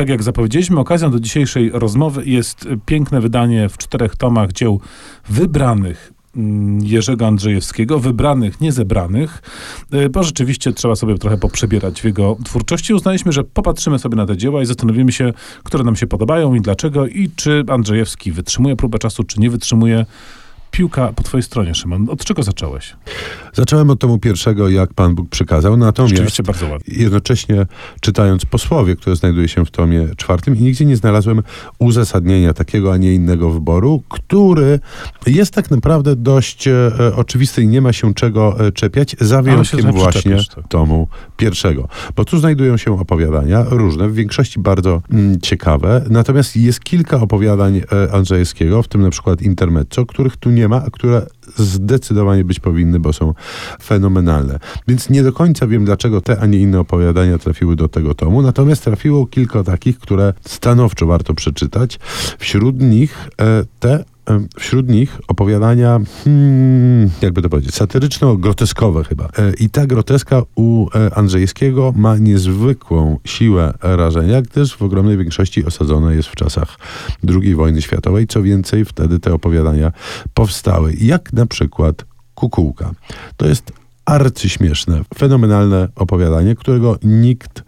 Tak jak zapowiedzieliśmy, okazją do dzisiejszej rozmowy jest piękne wydanie w czterech tomach dzieł wybranych mm, Jerzego Andrzejewskiego, wybranych, niezebranych, y, bo rzeczywiście trzeba sobie trochę poprzebierać w jego twórczości. Uznaliśmy, że popatrzymy sobie na te dzieła i zastanowimy się, które nam się podobają i dlaczego i czy Andrzejewski wytrzymuje próbę czasu, czy nie wytrzymuje. Piłka po twojej stronie, Szymon. Od czego zacząłeś? Zacząłem od tomu pierwszego, jak Pan Bóg przykazał, natomiast Rzeczywiście bardzo ładnie. jednocześnie czytając posłowie, które znajduje się w tomie czwartym i nigdzie nie znalazłem uzasadnienia takiego, a nie innego wyboru, który jest tak naprawdę dość e, oczywisty i nie ma się czego e, czepiać, za wyjątkiem właśnie tak. tomu pierwszego. Bo tu znajdują się opowiadania różne, w większości bardzo mm, ciekawe, natomiast jest kilka opowiadań e, Andrzejewskiego, w tym na przykład Intermezzo, których tu nie ma, a które zdecydowanie być powinny, bo są fenomenalne. Więc nie do końca wiem, dlaczego te, a nie inne opowiadania trafiły do tego tomu, natomiast trafiło kilka takich, które stanowczo warto przeczytać. Wśród nich e, te Wśród nich opowiadania, hmm, jakby to powiedzieć, satyryczno-groteskowe chyba. E, I ta groteska u e, Andrzejewskiego ma niezwykłą siłę rażenia, gdyż w ogromnej większości osadzona jest w czasach II wojny światowej. Co więcej, wtedy te opowiadania powstały. Jak na przykład Kukułka. To jest arcyśmieszne, fenomenalne opowiadanie, którego nikt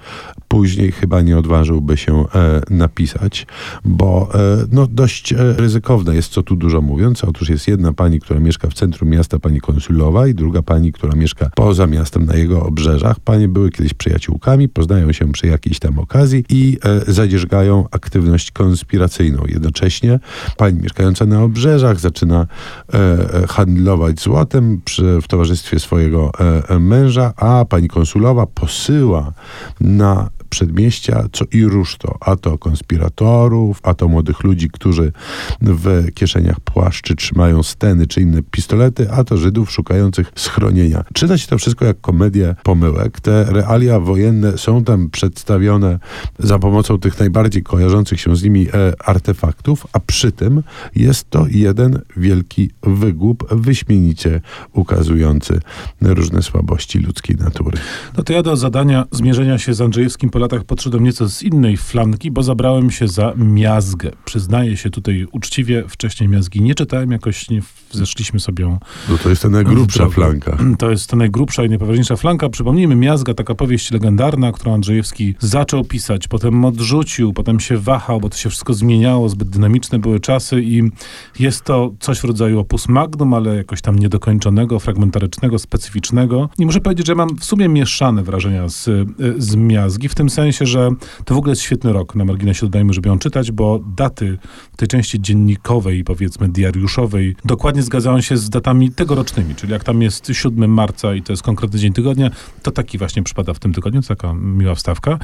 później chyba nie odważyłby się e, napisać, bo e, no, dość e, ryzykowne jest, co tu dużo mówiąc. Otóż jest jedna pani, która mieszka w centrum miasta, pani konsulowa, i druga pani, która mieszka poza miastem, na jego obrzeżach. Panie były kiedyś przyjaciółkami, poznają się przy jakiejś tam okazji i e, zadzierzgają aktywność konspiracyjną. Jednocześnie pani mieszkająca na obrzeżach zaczyna e, handlować złotem przy, w towarzystwie swojego e, męża, a pani konsulowa posyła na przedmieścia co i róż to, a to konspiratorów, a to młodych ludzi, którzy w kieszeniach płaszczy trzymają steny czy inne pistolety, a to Żydów szukających schronienia. Czyta się to wszystko jak komedię pomyłek. Te realia wojenne są tam przedstawione za pomocą tych najbardziej kojarzących się z nimi e, artefaktów, a przy tym jest to jeden wielki wygłup, wyśmienicie ukazujący różne słabości ludzkiej natury. No to ja do zadania zmierzenia się z Andrzejewskim po latach podszedłem nieco z innej flanki, bo zabrałem się za miazgę. Przyznaję się tutaj uczciwie, wcześniej miazgi nie czytałem, jakoś nie zeszliśmy sobie No to jest ta najgrubsza flanka. To jest ta najgrubsza i najpoważniejsza flanka. Przypomnijmy, Miazga, taka powieść legendarna, którą Andrzejewski zaczął pisać, potem odrzucił, potem się wahał, bo to się wszystko zmieniało, zbyt dynamiczne były czasy i jest to coś w rodzaju opus magnum, ale jakoś tam niedokończonego, fragmentarycznego, specyficznego. I muszę powiedzieć, że mam w sumie mieszane wrażenia z, z Miazgi, w tym sensie, że to w ogóle jest świetny rok. Na marginesie dodajmy, żeby ją czytać, bo daty tej części dziennikowej, powiedzmy diariuszowej, dokładnie zgadzają się z datami tegorocznymi, czyli jak tam jest 7 marca i to jest konkretny dzień tygodnia, to taki właśnie przypada w tym tygodniu, to taka miła wstawka.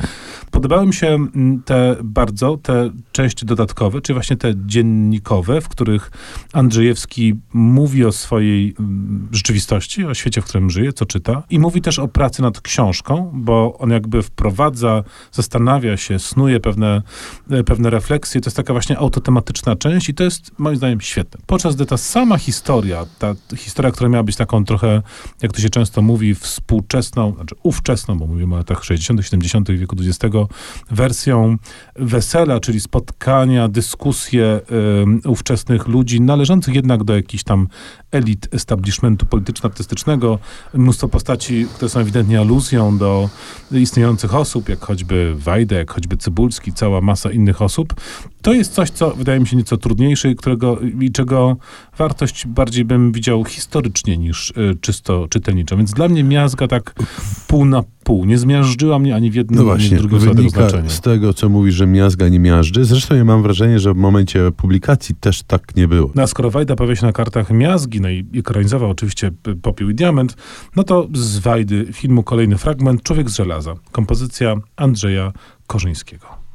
Podobały mi się mm, te bardzo, te części dodatkowe, czyli właśnie te dziennikowe, w których Andrzejewski mówi o swojej mm, rzeczywistości, o świecie, w którym żyje, co czyta i mówi też o pracy nad książką, bo on jakby wprowadza, zastanawia się, snuje pewne, e, pewne refleksje. To jest taka właśnie autotematyczna część i to jest moim zdaniem świetne. Podczas gdy ta sama historia, ta historia, która miała być taką trochę, jak to się często mówi, współczesną, znaczy ówczesną, bo mówimy o latach 60., 70. wieku XX, wersją wesela, czyli spotkania, dyskusje ym, ówczesnych ludzi, należących jednak do jakichś tam elit establishmentu polityczno-artystycznego. Mnóstwo postaci, które są ewidentnie aluzją do istniejących osób, jak choćby Wajda, jak choćby Cybulski, cała masa innych osób. To jest coś, co wydaje mi się nieco trudniejsze i, którego, i czego wartość bardziej bym widział historycznie niż y, czysto czytelniczo. Więc dla mnie miazga tak pół na pół. Nie zmiażdżyła mnie ani w jednym, No ani w właśnie, drugim wynika znaczenia. z tego, co mówisz, że miazga nie miażdży. Zresztą ja mam wrażenie, że w momencie publikacji też tak nie było. No a skoro Wajda pojawia się na kartach miazgi, no i ekranizował oczywiście p- Popiół i Diament, no to z Wajdy filmu kolejny fragment Człowiek z żelaza. Kompozycja Andrzeja Korzyńskiego.